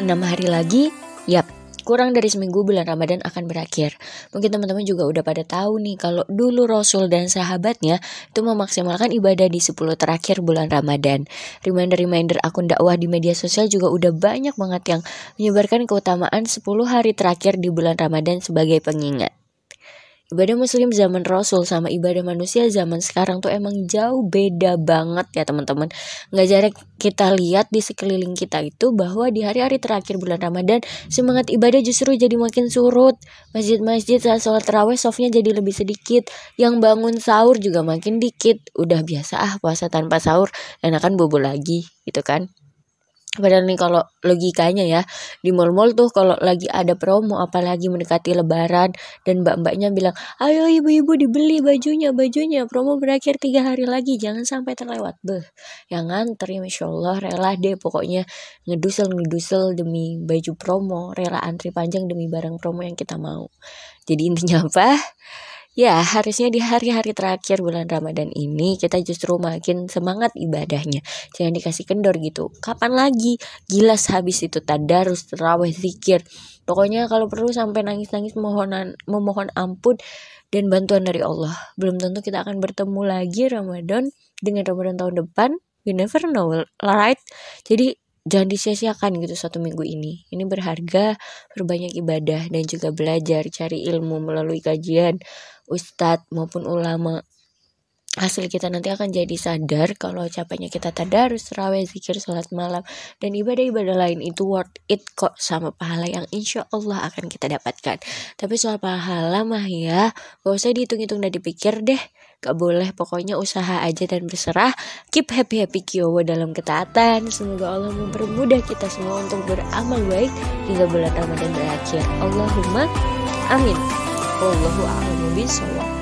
enam hari lagi, yap, kurang dari seminggu bulan Ramadan akan berakhir. Mungkin teman-teman juga udah pada tahu nih kalau dulu Rasul dan sahabatnya itu memaksimalkan ibadah di 10 terakhir bulan Ramadan. Reminder-reminder akun dakwah di media sosial juga udah banyak banget yang menyebarkan keutamaan 10 hari terakhir di bulan Ramadan sebagai pengingat. Ibadah muslim zaman Rasul sama ibadah manusia zaman sekarang tuh emang jauh beda banget ya teman-teman. Nggak jarang kita lihat di sekeliling kita itu bahwa di hari-hari terakhir bulan Ramadan semangat ibadah justru jadi makin surut. Masjid-masjid saat sholat terawih softnya jadi lebih sedikit. Yang bangun sahur juga makin dikit. Udah biasa ah puasa tanpa sahur enakan bobo lagi gitu kan. Padahal nih kalau logikanya ya di mall-mall tuh kalau lagi ada promo apalagi mendekati lebaran dan mbak-mbaknya bilang ayo ibu-ibu dibeli bajunya bajunya promo berakhir tiga hari lagi jangan sampai terlewat. Beh yang ya masya Allah rela deh pokoknya ngedusel ngedusel demi baju promo rela antri panjang demi barang promo yang kita mau. Jadi intinya apa Ya, harusnya di hari-hari terakhir bulan Ramadan ini kita justru makin semangat ibadahnya. Jangan dikasih kendor gitu. Kapan lagi? Gilas habis itu tadarus, terawih, zikir. Pokoknya kalau perlu sampai nangis-nangis mohonan memohon ampun dan bantuan dari Allah. Belum tentu kita akan bertemu lagi Ramadan dengan Ramadan tahun depan. You never know, right? Jadi jangan disia-siakan gitu satu minggu ini. Ini berharga, berbanyak ibadah dan juga belajar cari ilmu melalui kajian ustadz maupun ulama hasil kita nanti akan jadi sadar kalau capeknya kita tadarus, terawih, zikir, sholat malam, dan ibadah-ibadah lain itu worth it kok sama pahala yang insya Allah akan kita dapatkan. Tapi soal pahala mah ya, gak usah dihitung-hitung dan dipikir deh. Gak boleh, pokoknya usaha aja dan berserah. Keep happy-happy kiowo dalam ketaatan. Semoga Allah mempermudah kita semua untuk beramal baik hingga bulan Ramadan berakhir. Allahumma amin. Wallahu a'lamu bishawab.